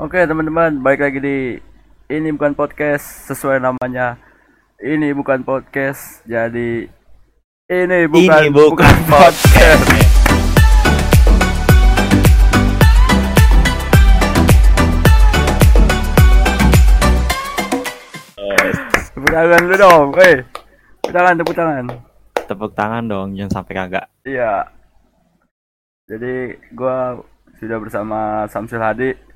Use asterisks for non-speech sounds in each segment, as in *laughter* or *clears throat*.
Oke teman-teman, balik lagi di ini bukan podcast sesuai namanya. Ini bukan podcast, jadi ini bukan Ini bukan podcast. Tepuk tangan dulu dong, eh. Tepuk tangan, tepuk tangan. Tepuk tangan dong, jangan sampai kagak. Iya. Jadi gua sudah bersama Samsul Hadi,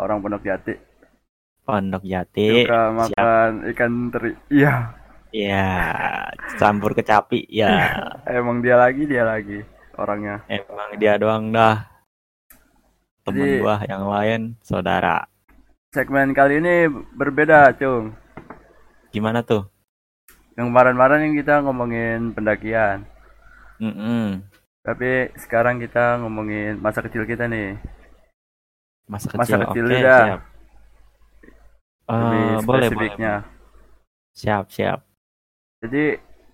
orang Pondok Jati. Pondok Jati. Suka Siap. makan ikan teri. Iya, Ya, campur kecapi. Ya, *laughs* emang dia lagi, dia lagi orangnya. emang dia doang dah. Temen Jadi- gua yang lain, saudara. Segmen kali ini berbeda, Cung. Gimana tuh? Yang kemarin-kemarin yang kita ngomongin pendakian. Mm-mm. Tapi sekarang kita ngomongin masa kecil kita nih. Masa Masa kecil, kecil oke, udah. siap. Eh, boleh, boleh. Siap, siap. Jadi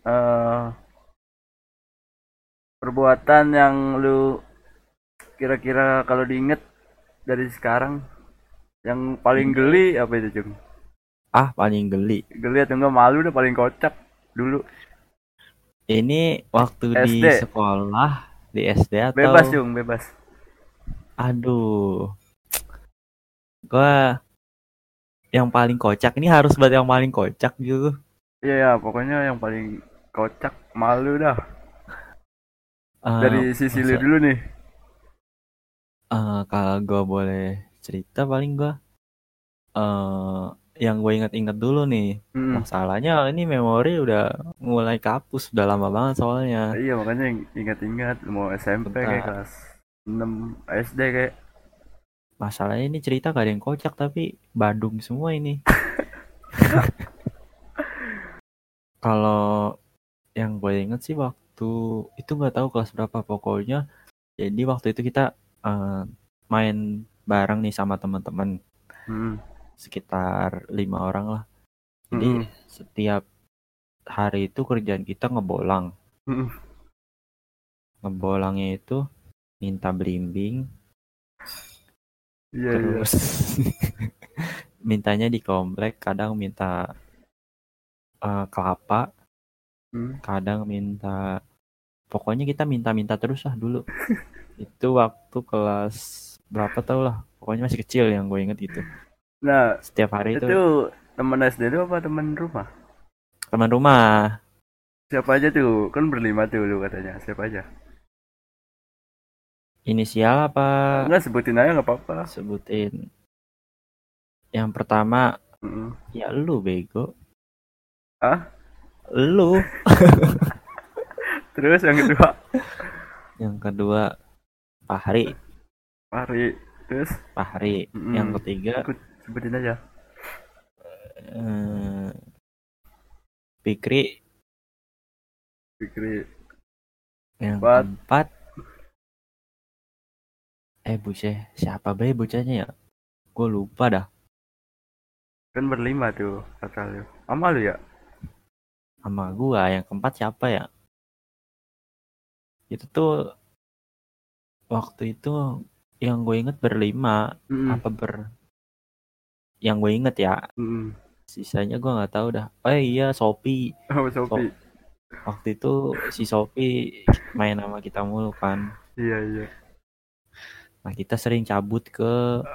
eh perbuatan yang lu kira-kira kalau diinget dari sekarang yang paling Hmm. geli apa itu, Cung? Ah, paling geli. Geli atau enggak malu udah paling kocak dulu. Ini waktu di SD. sekolah, di SD atau... Bebas, Cung, bebas. Aduh. Gua yang paling kocak ini harus buat yang paling kocak gitu. Iya, ya, pokoknya yang paling kocak malu dah. Eh, Dari sisi lu dulu nih. eh, kalau gua boleh cerita paling gua eh yang gue inget-inget dulu nih. Mm. Masalahnya ini memori udah mulai kapus, udah lama banget soalnya. Iya, makanya ingat-ingat mau SMP kayak Bentar. kelas 6 SD kayak. Masalahnya ini cerita gak ada yang kocak tapi Bandung semua ini. *laughs* Kalau yang gue inget sih waktu itu nggak tahu kelas berapa pokoknya. Jadi waktu itu kita eh, main bareng nih sama teman-teman Mm. sekitar lima orang lah. Jadi Mm-mm. setiap hari itu kerjaan kita ngebolang. Mm-mm. Ngebolangnya itu minta belimbing, Iya, iya. terus *laughs* mintanya di komplek, kadang minta eh, kelapa, Mm. kadang minta pokoknya kita minta-minta terus lah dulu. *laughs* itu waktu kelas berapa tau lah. Pokoknya masih kecil yang gue inget itu. Nah, Setiap hari itu itu teman SD itu apa teman rumah? teman rumah. Siapa aja tuh? Kan berlima tuh lu katanya. Siapa aja? Inisial apa? Enggak sebutin aja nggak apa-apa. Sebutin. Yang pertama Mm-mm. ya lu bego. Ah? Lu. *laughs* Terus yang kedua Yang kedua Fahri, Fahri. Terus Fahri. Mm-mm. Yang ketiga Ikut sebutin aja. eh, Fikri. Fikri. Yang Empat. keempat eh bucah siapa bae bocahnya ya? Gue lupa dah. Kan berlima tuh kata lu. Sama lu ya? Sama gua yang keempat siapa ya? Itu tuh waktu itu yang gue inget berlima Mm-mm. apa ber yang gue inget ya Mm-mm. sisanya gua nggak tahu dah oh iya Sopi Oh, Sofi. waktu itu si Sopi main sama kita mulu kan Iya, iya. Nah kita sering cabut ke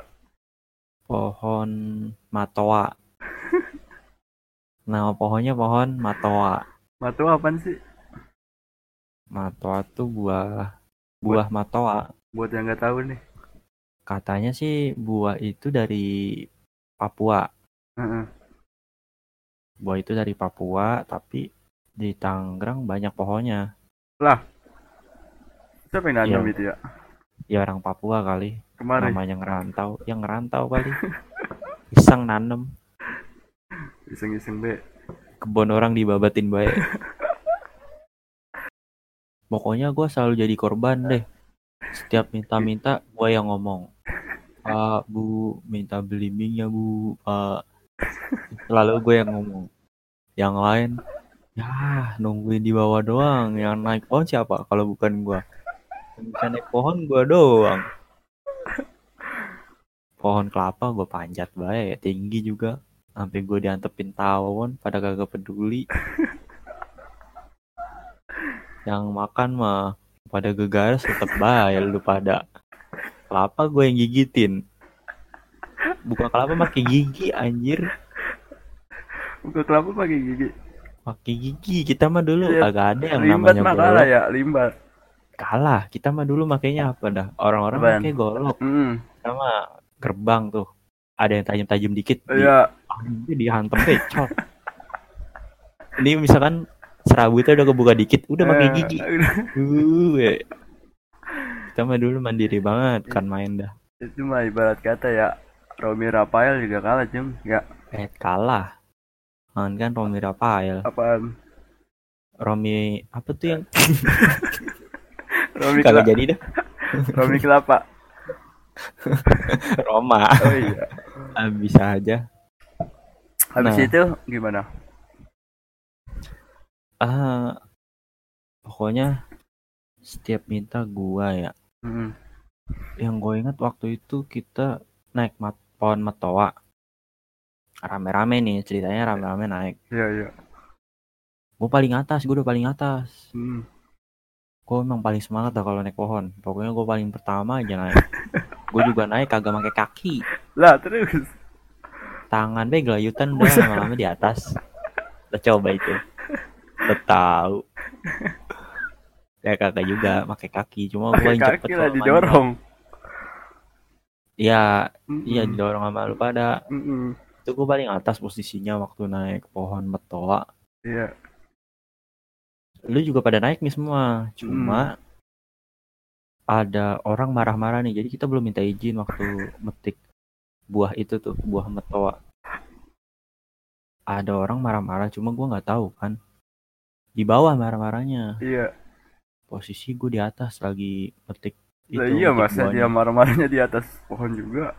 pohon matoa *laughs* nama pohonnya pohon matoa Matu apaan sih? matoa tuh buah buah matoa Buat yang nggak tahu nih. katanya sih buah itu dari Papua Heeh. buah itu dari Papua tapi di Tangerang banyak pohonnya Siapa yang nanam Iya. itu ya? Ya orang Papua kali. Kemarin. namanya ngerantau. Yang ngerantau kali. *laughs* Iseng nanem. Iseng-iseng be. kebun orang dibabatin baik. Pokoknya gue selalu jadi korban deh. Setiap minta-minta gue yang ngomong. Pak bu minta belimbing ya bu. Pak selalu gue yang ngomong. Yang lain ya nungguin di bawah doang. Yang naik pohon siapa? Kalau bukan gue bisa naik pohon gue doang. Pohon kelapa gue panjat bae tinggi juga. Sampai gue diantepin tawon pada kagak peduli. Yang makan mah pada gegaras tetep bae lu pada. Kelapa gue yang gigitin. Buka kelapa pakai gigi anjir. Buka kelapa pakai gigi. Pakai gigi kita mah dulu Iya, kagak ada yang limbat namanya kalah ya limbat kalah. Kita mah dulu makanya apa dah? Orang-orang pakai golok. Hmm. sama gerbang tuh. Ada yang tajam-tajam dikit di, iya. Anjir, dihantam pecot ini misalkan serabutnya udah kebuka dikit udah pakai Eh, gigi. Uh, we. kita mah dulu mandiri banget kan main dah. Itu mah ibarat kata ya Romi Rafael juga kalah cum ya. Eh kalah. Kan kan Romi Rafael. Apaan? Romi apa tuh yang *laughs* Romi kagak kelapa jadi dah. *laughs* Romi kelapa. *laughs* Roma. Oh iya. Bisa aja. Habis Nah. itu gimana? Ah pokoknya setiap minta gua ya. Hmm. yang gue ingat waktu itu kita naik mat pohon metoa rame-rame nih ceritanya rame-rame naik. Iya iya. Gue paling atas gue udah paling atas. Hmm. Gue emang paling semangat dah kalau naik pohon. Pokoknya gue paling pertama aja naik. Gue juga naik kagak pakai kaki. Lah terus? Tangan be gelayutan udah lama-lama di atas. Udah coba itu. Udah tahu. Ya kagak juga pakai kaki. Cuma gue paling cepet lah didorong. Iya iya didorong sama lu pada. Itu gue paling atas posisinya waktu naik pohon metoa iya lu juga pada naik nih semua. Cuma ada orang marah-marah nih. Jadi kita belum minta izin waktu metik buah itu tuh buah metoa. Ada orang marah-marah cuma gua nggak tahu kan. Di bawah marah-marahnya. Iya. Posisi gue di atas lagi metik lah itu, iya metik masa buahnya. dia marah-marahnya di atas pohon juga.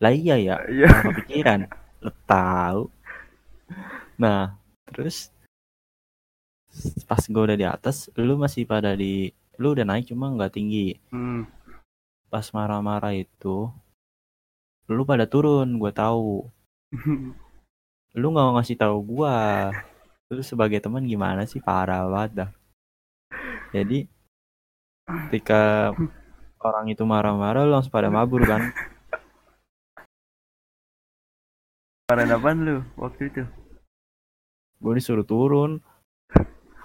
Lah iya ya iya. kepikiran. Lu tahu. Nah terus pas gue udah di atas lu masih pada di lu udah naik cuma nggak tinggi. Hmm. pas marah-marah itu lu pada turun gue tahu. Lu nggak ngasih tahu gua. Lu sebagai teman gimana sih? Parah banget dah. Jadi ketika orang itu marah-marah lu langsung pada mabur kan? Marahin apaan lu waktu itu? Gue disuruh turun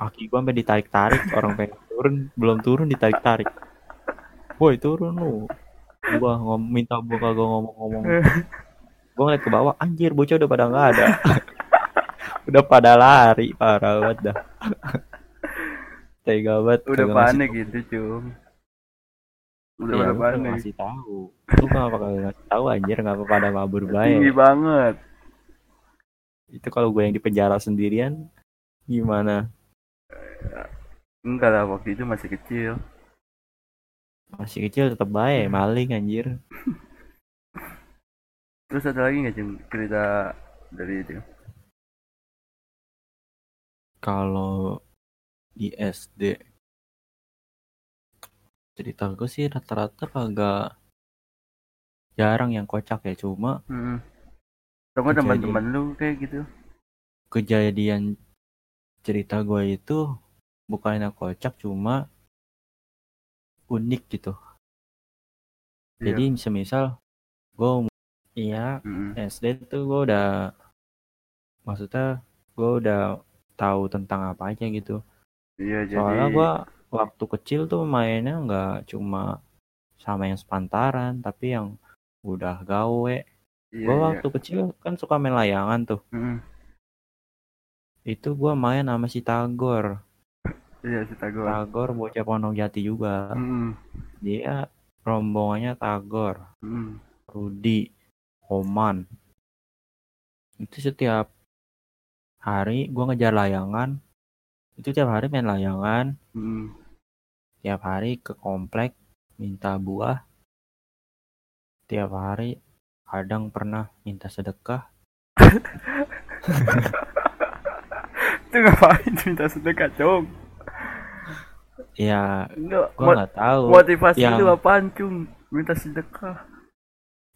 kaki gua sampai ditarik-tarik orang pengen turun belum turun ditarik-tarik. Woi turun lu. Gua ngom minta gua kagak ngomong-ngomong. Gua ngeliat ke bawah anjir bocah udah pada nggak ada. *laughs* Udah pada lari parah banget dah. *laughs* Tega banget udah panik gitu cum. Udah ya, pada panik. ngasih tahu. Lu kenapa kagak ngasih tahu anjir? Ngapa pada mabur tinggi bae banget. Itu kalau gue yang di penjara sendirian gimana enggak lah waktu itu masih kecil. Masih kecil tetap bae maling anjir. *laughs* Terus ada lagi nggak cerita dari itu? Kalau di SD cerita gue sih rata-rata kagak jarang yang kocak ya cuma hmm. sama teman-teman lu kayak gitu? Kejadian cerita gue itu bukannya kocak cuma unik gitu Iya. jadi semisal gue iya Mm-mm. SD tuh gue udah maksudnya gue udah tahu tentang apa aja gitu iya jadi soalnya gue waktu kecil tuh mainnya nggak cuma sama yang sepantaran tapi yang udah gawe iya, gue iya. waktu kecil kan suka main layangan tuh Mm-mm. Itu gue main sama si Tagor. Iya si Tagor. Tagor bocah Pondok Jati juga. Mm-mm. dia rombongannya Tagor. Mm-mm. Rudi Oman. Itu setiap hari gue ngejar layangan. Itu tiap hari main layangan. Mm-mm. tiap hari ke komplek minta buah. Tiap hari kadang pernah minta sedekah *laughs* itu ngapain minta sedekah cum ya enggak gue mot- nggak tahu motivasi yang- lu apaan cum minta sedekah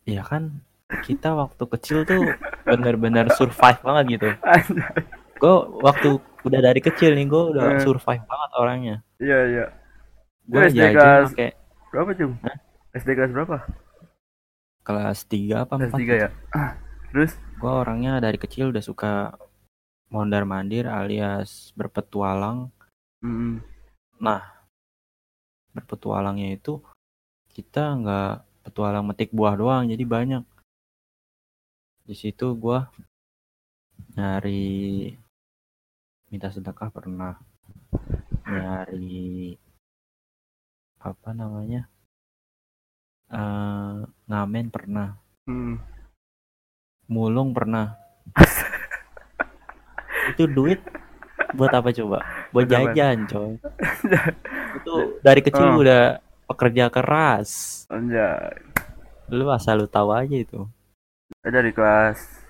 ya kan kita waktu kecil tuh bener-bener survive banget gitu gue waktu udah dari kecil nih gue udah Eh. survive banget orangnya Iya iya. gue Lu SD jajan kelas- pakai Berapa cum? Hah? SD kelas berapa? kelas 3 apa Kelas 4 tiga ya. *clears throat* Terus? gue orangnya dari kecil udah suka mondar mandir alias berpetualang. Mm, berpetualangnya itu kita nggak petualang metik buah doang jadi banyak. Di situ gua nyari minta sedekah pernah. Nyari apa namanya eh ngamen pernah. Mm. mulung pernah *laughs* itu duit buat apa coba? Buat jajan coy. *laughs* Itu dari kecil Oh. udah pekerja keras. Anjay. lu asal lu tahu aja itu. Eh, dari kelas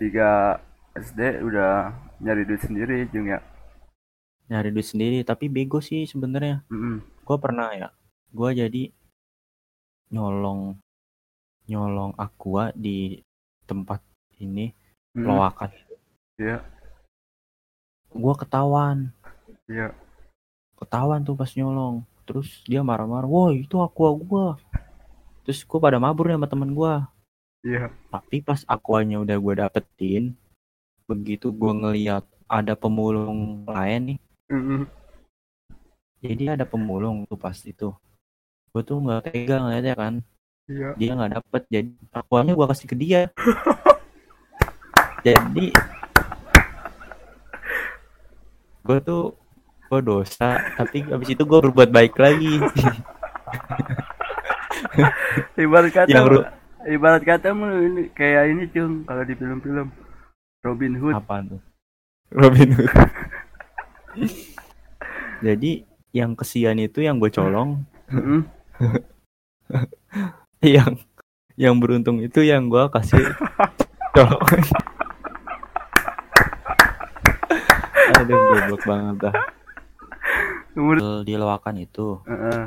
3 SD udah nyari duit sendiri Jung ya. nyari duit sendiri tapi bego sih sebenarnya. Mm, gue pernah ya. Gue jadi nyolong nyolong aqua di tempat ini mm. loakan. Iya gue ketahuan. Iya. ketahuan tuh pas nyolong. Terus dia marah-marah woi itu aqua gua. Terus gue pada mabur nih sama temen gue Iya. tapi pas aquanya udah gue dapetin begitu gue ngeliat ada pemulung lain nih. Mm, jadi ada pemulung tuh pas itu. Gue tuh nggak tega ngeliatnya kan. Iya. dia nggak dapet jadi aquanya gue kasih ke dia. *laughs* Jadi gue tuh gue dosa tapi abis itu gue berbuat baik lagi. *laughs* Ibarat kata Yang ru- ibarat kata ini kayak ini Cung kalau di film-film. Robin Hood. apa tuh? Robin Hood. *laughs* Jadi yang kesian itu yang gue colong. Mm, *laughs* yang yang beruntung itu yang gue kasih colongan aduh goblok banget dah Umur di loakan itu Heeh.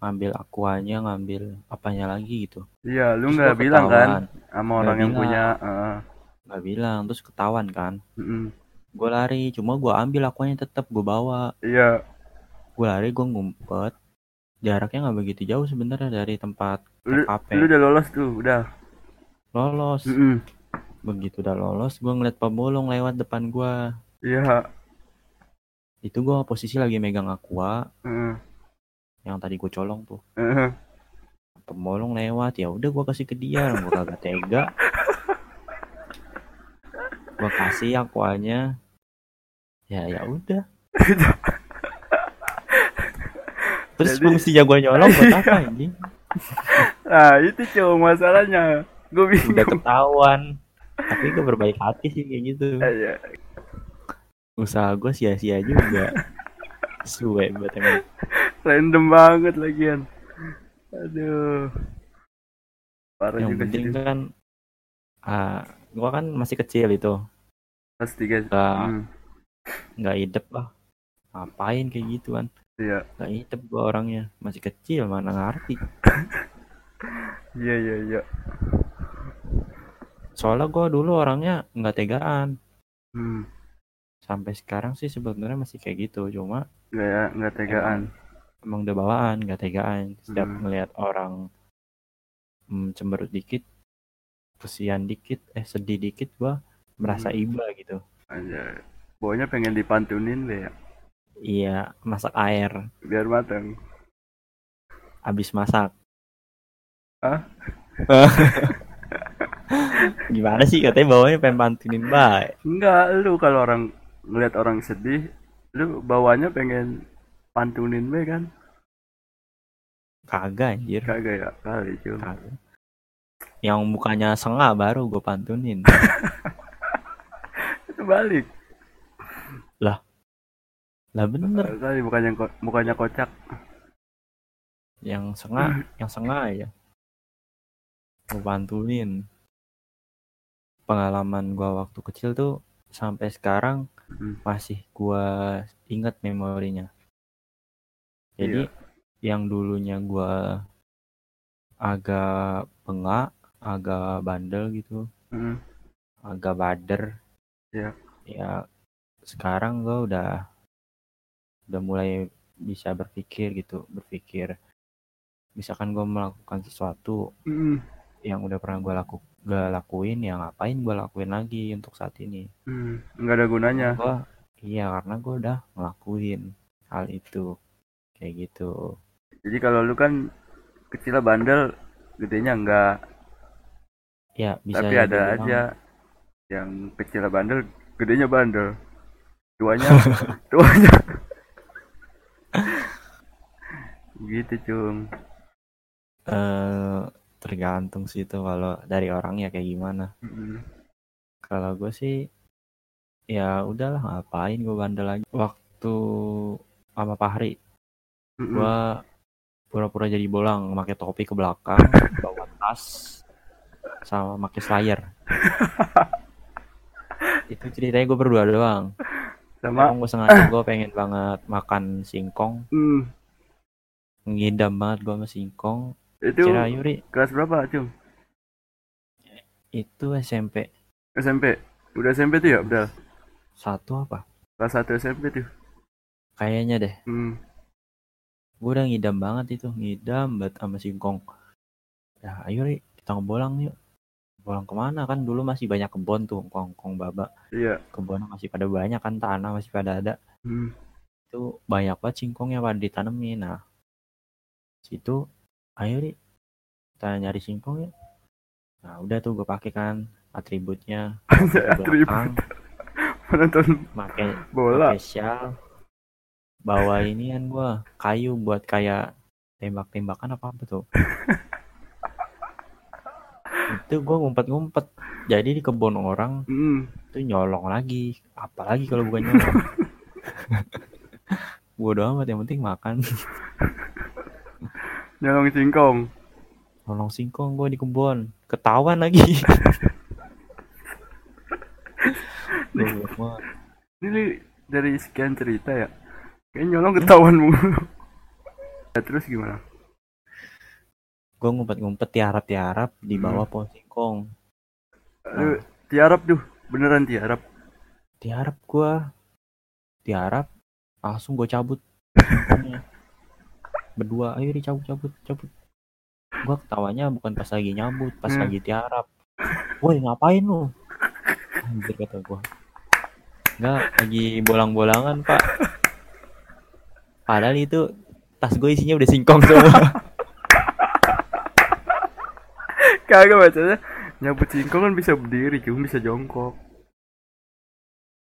ngambil akuanya ngambil apanya lagi gitu Iya, lu nggak bilang kan sama Nggak orang yang bilang. punya. Heeh. nggak bilang terus ketahuan kan Mm, gue lari cuma gue ambil akuanya tetap gue bawa Iya. gue lari gue ngumpet jaraknya nggak begitu jauh sebenarnya dari tempat Lu, TKP lu udah lolos tuh, udah. lolos Mm-mm. begitu udah lolos gue ngeliat pemulung lewat depan gue Iya. itu gue posisi lagi megang aqua Heeh. yang tadi gue colong tuh Heeh. pemulung lewat ya udah gue kasih ke dia gue kagak tega gue kasih aquanya ya ya udah terus Jadi- fungsinya gue nyolong buat apa *laughs* ini Nah, itu cuma masalahnya. Gue bingung. udah ketahuan tapi gue berbaik hati sih kayak gitu Iya. Usaha gue sia-sia juga suwe buat emang Random banget lagian. Aduh. Parah yang juga penting sih. kan ah gue kan masih kecil itu Pas tiga. nggak Hmm. nggak hidup lah ngapain kayak gitu kan Iya. nggak hidup gue orangnya masih kecil mana ngerti *laughs* Iya, iya, iya. soalnya gue dulu orangnya nggak tegaan Hmm. Sampai sekarang sih sebenarnya masih kayak gitu cuma Nggak ya, nggak tegaan. emang udah bawaan nggak tegaan setiap Hmm. ngelihat orang hmm, cemberut dikit kesian dikit eh sedih dikit gua merasa Hmm. iba gitu Aja. Pokoknya pengen dipantunin deh ya. iya masak air Biar matang. habis masak Hah? *laughs* gimana sih katanya bawanya pengen pantunin baik Enggak, lu kalau orang ngeliat orang sedih, lu bawanya pengen pantunin be kan? kagak anjir Kagak ya, kali cuy. kagak yang mukanya sengah baru gue pantunin *laughs* Itu balik. lah bener Kali mukanya ko- mukanya kocak. yang sengah yang sengah ya gue pantunin pengalaman gua waktu kecil tuh sampai sekarang Hmm. masih gua inget memorinya jadi yang dulunya gua agak bengak agak bandel gitu Mm, agak bader Iya. ya sekarang gue udah udah mulai bisa berpikir gitu berpikir misalkan gue melakukan sesuatu mm, yang udah pernah gue laku gak lakuin ya ngapain gue lakuin lagi untuk saat ini? Mm. nggak ada gunanya. Gue iya karena gue udah ngelakuin hal itu. Kayak gitu. Jadi kalau lu kan kecilnya bandel gedenya enggak ya bisa tapi ada dibilang- aja yang kecilnya bandel gedenya bandel. Tuanya *laughs* tuanya. Gitu cung. Eh tergantung sih itu kalau dari orangnya kayak gimana. Kalau gue sih ya udahlah ngapain gue bandel lagi. Waktu sama Fahri mm, gue pura-pura jadi bolang pakai topi ke belakang *laughs* bawa tas sama pakai slayer. *laughs* Itu ceritanya gue berdua doang. Sama? Emang gue sengaja gue pengen banget makan singkong. Mm, ngidam banget gue sama singkong itu Kira Yuri. kelas berapa cung? Itu SMP SMP udah SMP tuh ya udah satu apa? Kelas satu SMP tuh. Kayaknya deh. Hmm. gue udah ngidam banget itu. Ngidam banget sama singkong. Ya ayo Ri. Kita ngebolang yuk. Bolang ke mana? Kan dulu masih banyak kebon tuh kongkong baba. Iya. Kebun masih pada banyak kan tanah masih pada ada. Hmm. itu banyak banget singkong yang pada ditanemin nah situ ayo Ri kita nyari singkong ya nah udah tuh gue pakai kan atributnya. Atribut. Belakang *laughs* penonton pakai bola. shawl bawa inian gua kayu buat kayak tembak-tembakan apa apa tuh. *laughs* Itu gua ngumpet-ngumpet. Jadi di kebun orang itu nyolong lagi. Apalagi kalau bukan nyolong. *laughs* Bodo amat yang penting makan nyolong singkong. Nyolong singkong gua di kebun. Ketahuan lagi. *laughs* Ini dari sekian cerita ya. Kayak nyolong ketahuan mulu. Ya, terus gimana? Gua ngumpet-ngumpet tiarap-tiarap di bawah pohon singkong. Aduh, tiarap tuh beneran tiarap. Tiarap gua. Tiarap langsung gue cabut. *laughs* berdua ayo dicabut cabut cabut gua ketawanya bukan pas lagi nyambut pas Hmm. lagi tiarap. Woi ngapain lu? Anjir kata gua. Enggak, lagi bolang-bolangan pak. Padahal itu tas gue isinya udah singkong semua. *laughs* Kagak bacanya nyabut singkong kan bisa berdiri cuma bisa jongkok.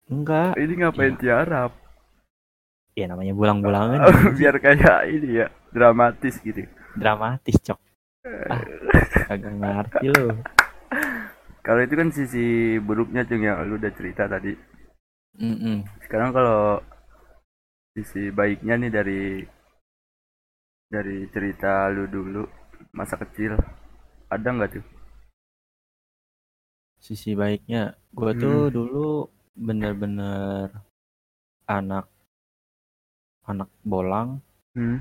Enggak ini ngapain tiarap ya namanya bolang-bolangan *laughs* biar kayak ini ya dramatis gitu. Dramatis cok. Ah kagak ngerti lo *laughs* kalau itu kan sisi buruknya cung yang lu udah cerita tadi. Mm-mm. sekarang kalau sisi baiknya nih dari dari cerita lu dulu masa kecil ada nggak tuh sisi baiknya gue tuh dulu bener-bener anak anak bolang hmm.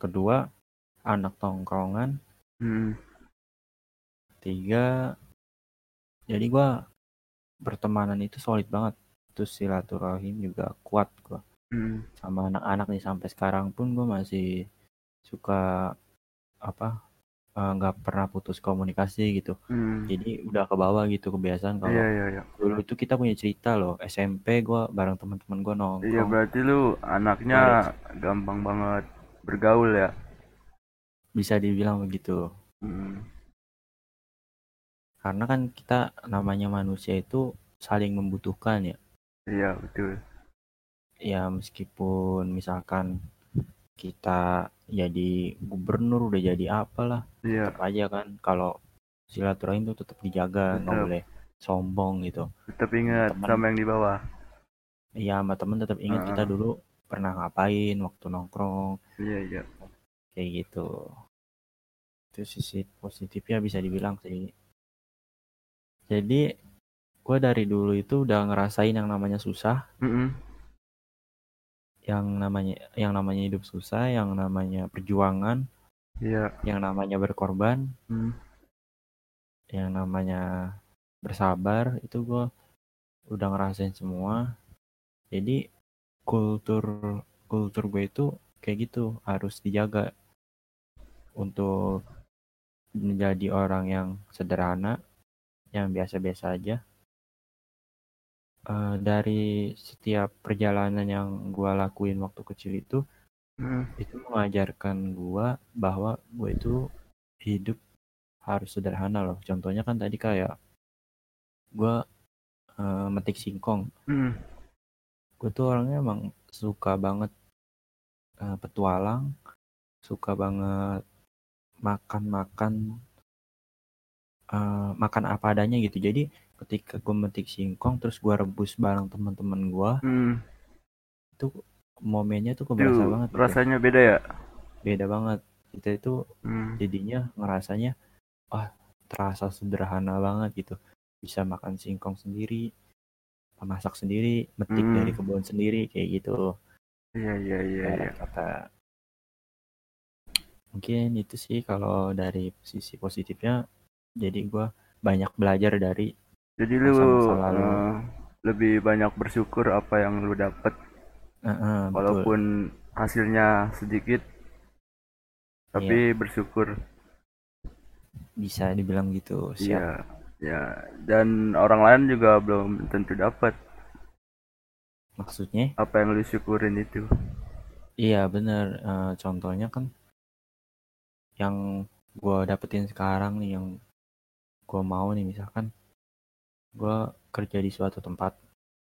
kedua anak tongkrongan Hmm. tiga jadi gua pertemanan itu solid banget terus silaturahim juga kuat gua Hmm. sama anak-anak nih sampai sekarang pun gua masih suka apa eh, nggak pernah putus komunikasi gitu. Hmm. jadi udah ke bawah gitu kebiasaan kalau iya iya iya. dulu itu kita punya cerita loh SMP gua bareng teman-teman gua iya nongkrong berarti lu anaknya gampang banget bergaul ya? Bisa dibilang begitu. Hmm. karena kan kita namanya manusia itu saling membutuhkan ya. Iya betul. Ya meskipun misalkan kita jadi gubernur udah jadi apalah. Iya. Tetap aja kan kalau silaturahim itu tetap dijaga nggak boleh sombong gitu. Tetap ingat Temen. sama yang di bawah. Ya sama temen tetap ingat kita Ah. dulu pernah ngapain waktu nongkrong. Iya iya. Kayak gitu. Itu sisi positifnya bisa dibilang sih. Jadi gue dari dulu itu udah ngerasain yang namanya susah. Mm-mm. Yang namanya yang namanya hidup susah yang namanya perjuangan Iya. yang namanya berkorban Hmm. yang namanya bersabar itu gue udah ngerasain semua jadi kultur kultur gue itu kayak gitu harus dijaga untuk menjadi orang yang sederhana yang biasa-biasa aja Eh, dari setiap perjalanan yang gue lakuin waktu kecil itu Hmm. itu mengajarkan gue bahwa gue itu hidup harus sederhana loh contohnya kan tadi kayak gue eh, metik singkong Hmm. gue tuh orangnya emang suka banget eh, petualang suka banget makan-makan eh, makan apa adanya gitu jadi ketika gue metik singkong terus gue rebus bareng teman-teman gue Hmm. itu momennya tuh keberasa Itu banget gitu. rasanya beda ya? beda banget kita itu Hmm. jadinya ngerasanya ah terasa sederhana banget gitu bisa makan singkong sendiri masak sendiri metik Hmm. dari kebun sendiri kayak gitu Iya iya iya iya. kata mungkin itu sih kalau dari sisi positifnya jadi gua banyak belajar dari Jadi lu eh, lebih banyak bersyukur apa yang lu dapet. Eh, betul. Walaupun hasilnya sedikit tapi bersyukur. bisa dibilang gitu siap. Iya. Ya, dan orang lain juga belum tentu dapat maksudnya? Apa yang lu syukurin itu. Iya bener. Eh, contohnya kan yang gua dapetin sekarang nih yang gua mau nih misalkan gua kerja di suatu tempat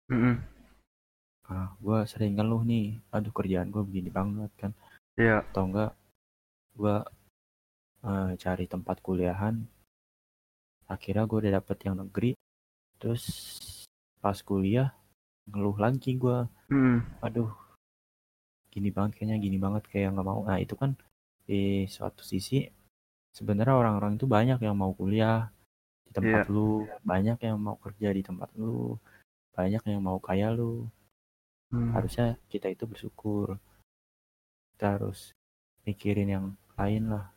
Mm-mm. ah gua sering ngeluh nih aduh kerjaan gua begini banget kan Iya. atau enggak gua eh, cari tempat kuliahan akhirnya gua udah dapet yang negeri terus pas kuliah ngeluh lagi gua Mm. aduh gini banget kayaknya gini banget kayak nggak mau nah itu kan di suatu sisi sebenarnya orang-orang itu banyak yang mau kuliah tempat lu banyak yang mau kerja di tempat lu banyak yang mau kaya lu. Mm. harusnya kita itu bersyukur. Kita harus mikirin yang lain lah.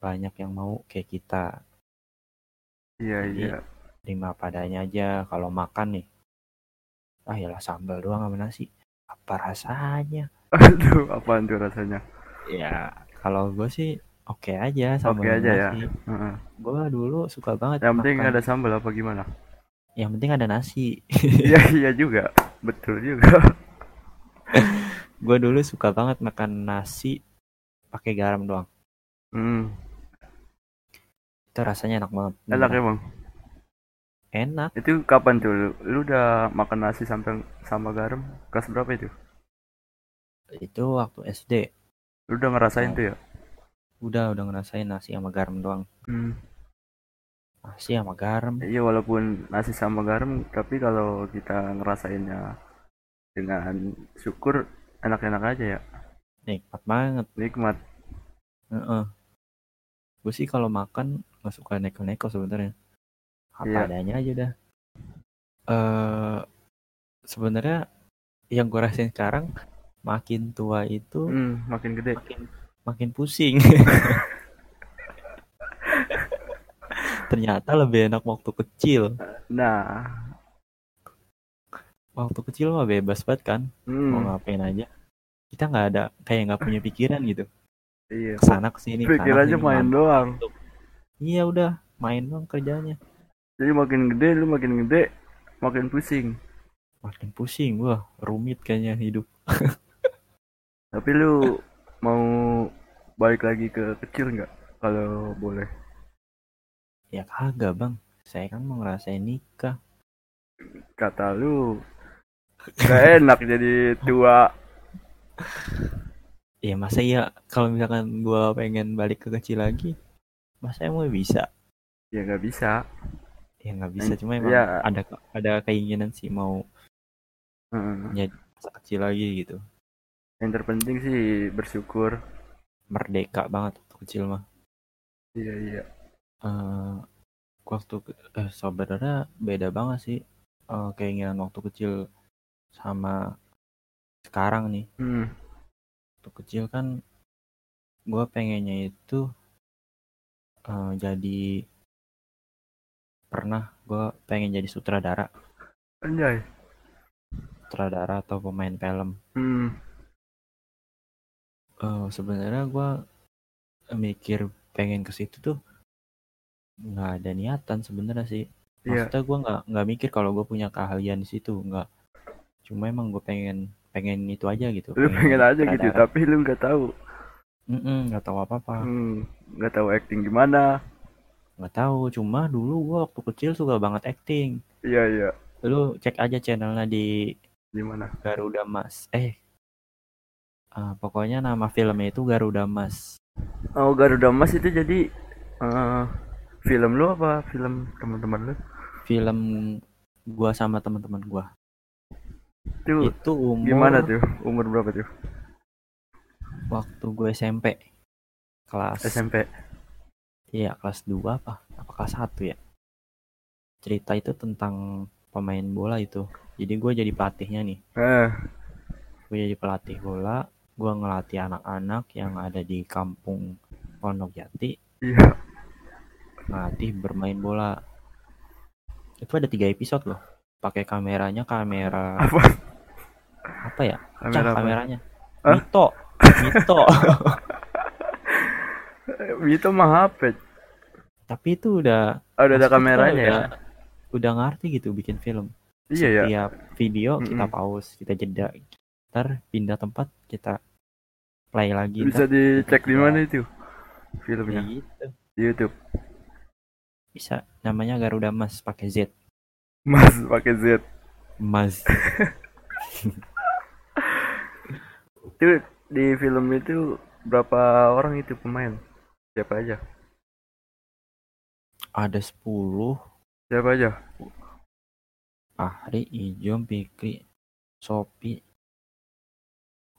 Banyak yang mau kayak kita. Iya Jadi- iya. terima padanya aja. Kalau makan nih ah yalah sambal doang sama nasi. Apa rasanya? *laughs* Aduh, apaan tuh rasanya? ya kalau gue sih oke aja sama Oke aja ya. nasi Heeh. gue dulu suka banget Yang penting makan. ada sambal apa gimana? yang penting ada nasi Iya *laughs* iya juga. Betul juga. *laughs* gue dulu suka banget makan nasi pakai garam doang Hmm. itu rasanya enak banget Enak emang. enak Itu kapan tuh lu? Lu udah makan nasi sampai sama garam? Kelas berapa itu? itu waktu SD Lu udah ngerasain Oh. tuh ya? Udah udah ngerasain nasi sama garam doang Hmm. nasi sama garam Iya walaupun nasi sama garam, tapi kalau kita ngerasainnya dengan syukur enak-enak aja ya. nikmat banget Nikmat. Heeh. gue sih kalau makan nggak suka neko-neko sebenarnya apa Iya. adanya aja dah eh sebenarnya yang gue rasain sekarang makin tua itu Hmm, makin gede. makin makin pusing. *laughs* Ternyata lebih enak waktu kecil. Nah, waktu kecil mah bebas banget kan. Mau hmm, ngapain aja. Kita nggak ada kayak nggak punya pikiran gitu. Iya. ke sana ke sini Pikirannya sini, main ngantuk. doang. iya udah. Main doang kerjanya. Jadi makin gede, lu makin gede, makin pusing. makin pusing wah rumit kayaknya hidup. *laughs* Tapi lu mau balik lagi ke kecil nggak? Kalau boleh. ya kagak bang saya kan mau ngerasain nikah Kata lu, gak enak jadi tua. ya masa ya kalau misalkan gua pengen balik ke kecil lagi masa emang bisa Ya nggak bisa. ya nggak bisa cuma emang Ya. ada ada keinginan sih mau Heeh. jadi masa kecil lagi gitu Yang terpenting sih bersyukur. merdeka banget waktu kecil mah Iya iya. eh waktu ke- eh, sebenarnya beda banget sih eh, keinginan waktu kecil sama sekarang nih Hmm. waktu kecil kan gue pengennya itu eh, jadi pernah gue pengen jadi sutradara Anjay. sutradara atau pemain film Hmm. Eh, sebenarnya gue mikir pengen ke situ tuh nggak ada niatan sebenarnya sih Iya. maksudnya gue nggak nggak mikir kalau gue punya keahlian di situ nggak cuma emang gue pengen pengen itu aja gitu Lu pengen jadi aja gitu, sutradara. tapi lu nggak tahu. Nggak tahu apa apa Hmm. Nggak tahu acting gimana. nggak tahu cuma dulu gue waktu kecil suka banget acting Iya iya. lu cek aja channelnya di Gimana? Garuda Mas eh ah, pokoknya nama filmnya itu Garuda Mas. Oh Garuda Mas itu jadi eh, film lu apa film teman-teman lu? film gua sama teman-teman gua. Itu itu umur gimana tuh? Umur berapa tuh? waktu gue SMP kelas SMP. iya kelas 2 apa? Apa kelas 1 ya? Cerita itu tentang pemain bola itu. Jadi gue jadi pelatihnya nih. Eh, gue jadi pelatih bola gue ngelatih anak-anak yang ada di kampung Pondok Jati iya. ngelatih bermain bola itu ada tiga episode loh pakai kameranya kamera Apa? apa ya Cah, Kamera apa? kameranya Hah? Mito Mito *laughs* Itu mah HP. tapi itu udah Oh, udah ada kameranya ya? udah, udah ngerti gitu bikin film Iya ya. setiap video kita Mm-mm. pause kita jeda ntar pindah tempat kita play lagi Bisa dicek di mana itu? kayak Filmnya gitu di YouTube. bisa namanya Garuda Mas pakai Z Mas pakai Z. Mas *laughs* Itu di film itu berapa orang itu pemain? Siapa aja? ada 10 Siapa aja? Fahri Ijom Pikri Sopi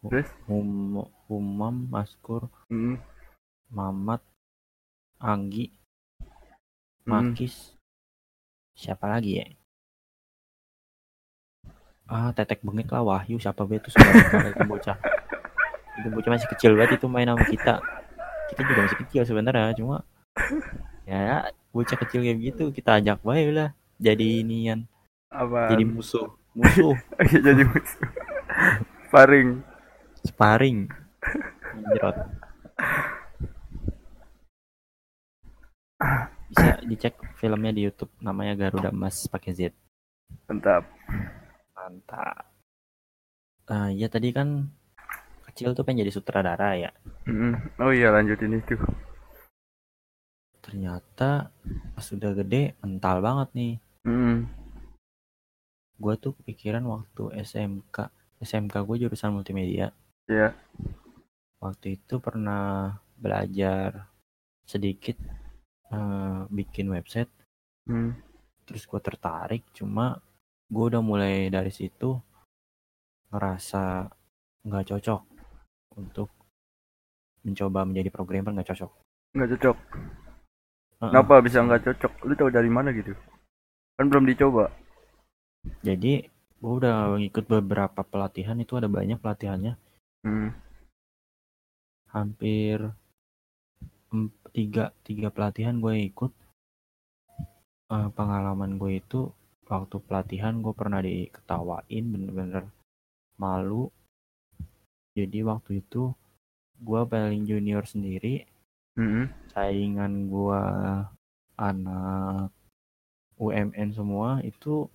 Terus? Hum, Humam Maskur Hmm. Mamat Anggi Hmm. Makis. Siapa lagi ya? Ah tetek bengek lah Wahyu. Siapa be itu? Sebenarnya *laughs* itu bocah. Itu bocah masih kecil banget itu main sama kita. Kita juga masih kecil sebenarnya cuma ya bocah kecil kayak gitu kita ajak bae lah. Jadi inian. Apa? jadi musuh. Musuh. *laughs* Jadi musuh. Sparring. sparring Anjrot. bisa dicek filmnya di YouTube namanya Garuda Mas pakai Z Mantap. mantap nah ya tadi kan kecil tuh pengen jadi sutradara ya. Oh iya lanjutin itu. ternyata pas sudah gede mental banget nih Hmm. gue tuh kepikiran waktu SMK SMK gue jurusan multimedia Ya. Waktu itu pernah belajar sedikit eh, bikin website Hmm. terus gue tertarik cuma gue udah mulai dari situ ngerasa nggak cocok untuk mencoba menjadi programmer nggak cocok Nggak cocok. Heeh. Kenapa bisa nggak cocok? Lu tahu dari mana gitu? Kan belum dicoba. jadi gue udah ngikut beberapa pelatihan itu ada banyak pelatihannya Hmm. Hampir tiga tiga pelatihan gue ikut. Eh, pengalaman gue itu waktu pelatihan gue pernah diketawain bener-bener malu. Jadi waktu itu gue paling junior sendiri. Hmm. saingan gue anak UMN semua itu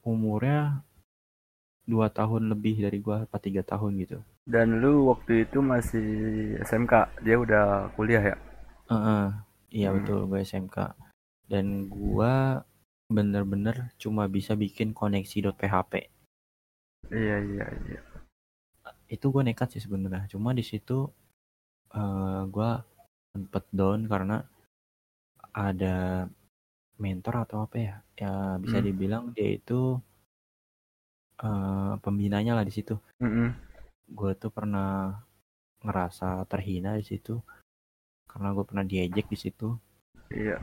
umurnya dua tahun lebih dari gue apa tiga tahun gitu Dan lu waktu itu masih SMK, dia udah kuliah ya? Heeh, iya Hmm. betul gue SMK dan gua bener-bener cuma bisa bikin koneksi.php Iya iya iya. itu gue nekat sih sebenarnya cuma di situ eh gua sempet down karena ada mentor atau apa ya ya bisa Hmm. dibilang dia itu eh pembinanya lah di situ Mm-mm. Gue tuh pernah ngerasa terhina di situ karena gue pernah diejek di situ Iya.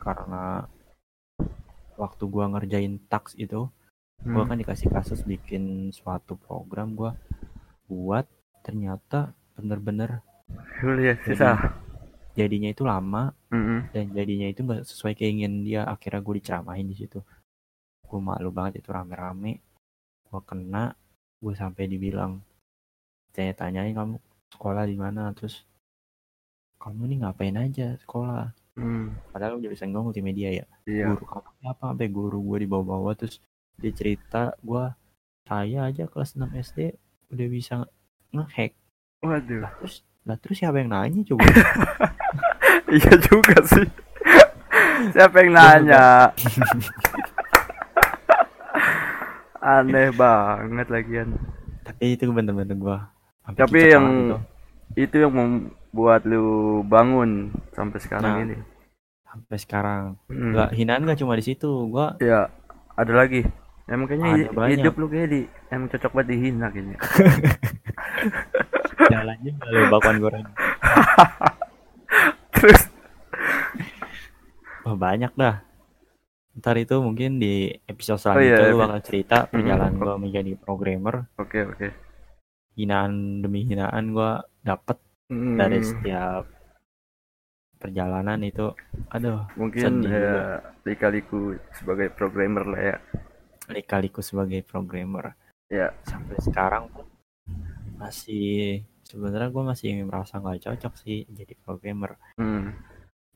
karena waktu gua ngerjain tax itu Hmm. kan dikasih kasus bikin suatu program gua buat ternyata bener-bener kuliah susah jadinya itu lama Mm-mm. dan jadinya itu nggak sesuai keinginan dia akhirnya gue diceramahin di situ gue malu banget itu rame-rame gue kena gue sampai dibilang tanya-tanyain kamu sekolah di mana? Terus kamu nih ngapain aja sekolah? Hmm, padahal jurusan gue multimedia ya. Iya. Guru kamu apa? Sampai guru gue dibawa-bawa terus dia cerita gue saya aja kelas 6 SD udah bisa ngehack. Waduh. Lah terus lah terus siapa yang nanya coba? *laughs* Iya juga sih. Siapa yang nanya? *laughs* Aneh banget lagian. Tapi itu bener-bener gue Tapi yang- itu yang membuat lu bangun sampai sekarang Nah. ini. Sampai sekarang. Hmm. nggak hinaan gak cuma di situ gue ya ada lagi. Emang kayaknya Ada hi- banyak. hidup lu kayak di emang cocok banget dihina kayaknya. *laughs* Jalannya kalau bakwan goreng. *laughs* Terus. Wah, banyak dah. Ntar itu mungkin di episode Oh, iya, selanjutnya gue epi- bakal cerita perjalanan Hmm. gue menjadi programmer. Oke oke hinaan demi hinaan gue dapet Hmm, dari setiap perjalanan itu. Aduh mungkin ya lika-liku sebagai programmer lah ya. Kali-kaliku sebagai programmer. Ya. Sampai sekarang pun masih sebenarnya gue masih merasa nggak cocok sih jadi programmer. Hmm.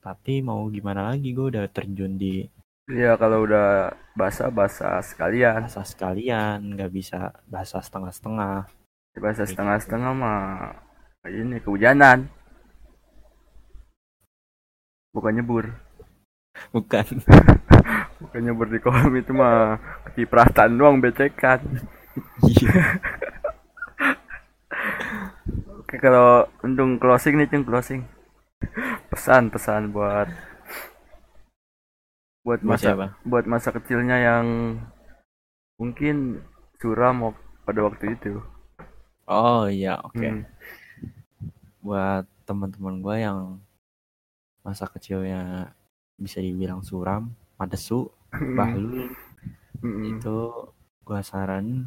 tapi mau gimana lagi gue udah terjun di ya kalau udah bahasa bahasa sekalian. Bahasa sekalian nggak bisa bahasa setengah-setengah bahasa setengah-setengah mah ini kehujanan. Bukan nyebur. Bukan. *laughs* Bukan nyebur di kolam itu mah kecipratan doang becekan. Oke kalau untung closing nih cung closing. Pesan pesan buat buat Mas masa siapa? buat masa kecilnya yang mungkin suram pada waktu itu oh iya oke Hmm. buat teman-teman gue yang masa kecilnya bisa dibilang suram madesu bahlul Mm-mm. itu gua saranin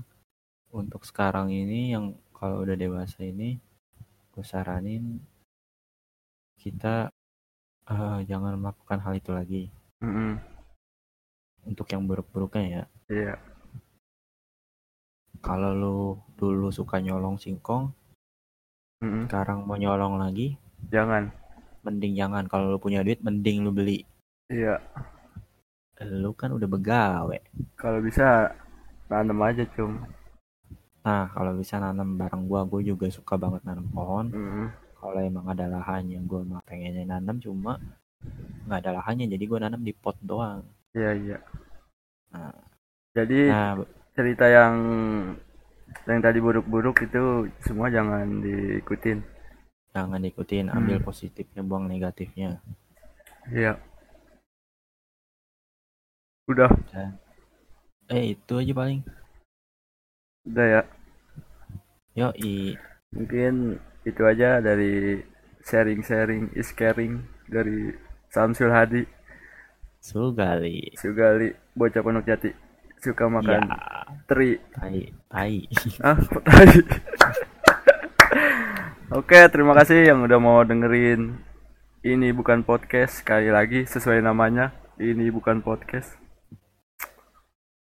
untuk sekarang ini yang kalau udah dewasa ini gue saranin kita eh, jangan melakukan hal itu lagi Mm-mm. untuk yang buruk-buruknya ya iya kalau lu dulu suka nyolong singkong Mm-mm. sekarang mau nyolong lagi jangan. mending jangan. Kalau lu punya duit mending lu beli. Iya. Lu kan udah begawe. Kalau bisa nanam aja cum. Nah kalau bisa nanam bareng gua gua juga suka banget nanam pohon. Mm-mm. kalau emang ada lahannya gua mah pengennya nanam cuma nggak ada lahannya jadi gua nanam di pot doang. Iya iya. Nah. jadi nah cerita yang yang tadi buruk-buruk itu semua jangan diikutin. Jangan diikutin ambil Hmm. positifnya buang negatifnya. Iya. Udah. Eh itu aja paling. Udah ya. Yo i mungkin itu aja dari sharing-sharing is caring dari Samsul Hadi. Sugali. Sugali bocah Pondok Jati suka ya. makan teri. Tai tai. *laughs* Ah tadi *laughs* oke terima kasih yang udah mau dengerin. Ini bukan podcast sekali lagi sesuai namanya. Ini bukan podcast.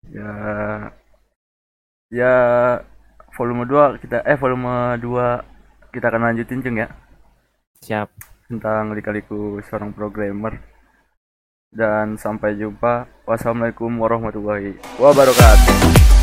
Ya. Ya volume 2 kita eh volume 2 kita akan lanjutin Jeng ya. Siap. Tentang lika-liku seorang programmer dan sampai jumpa. Wassalamualaikum warahmatullahi wabarakatuh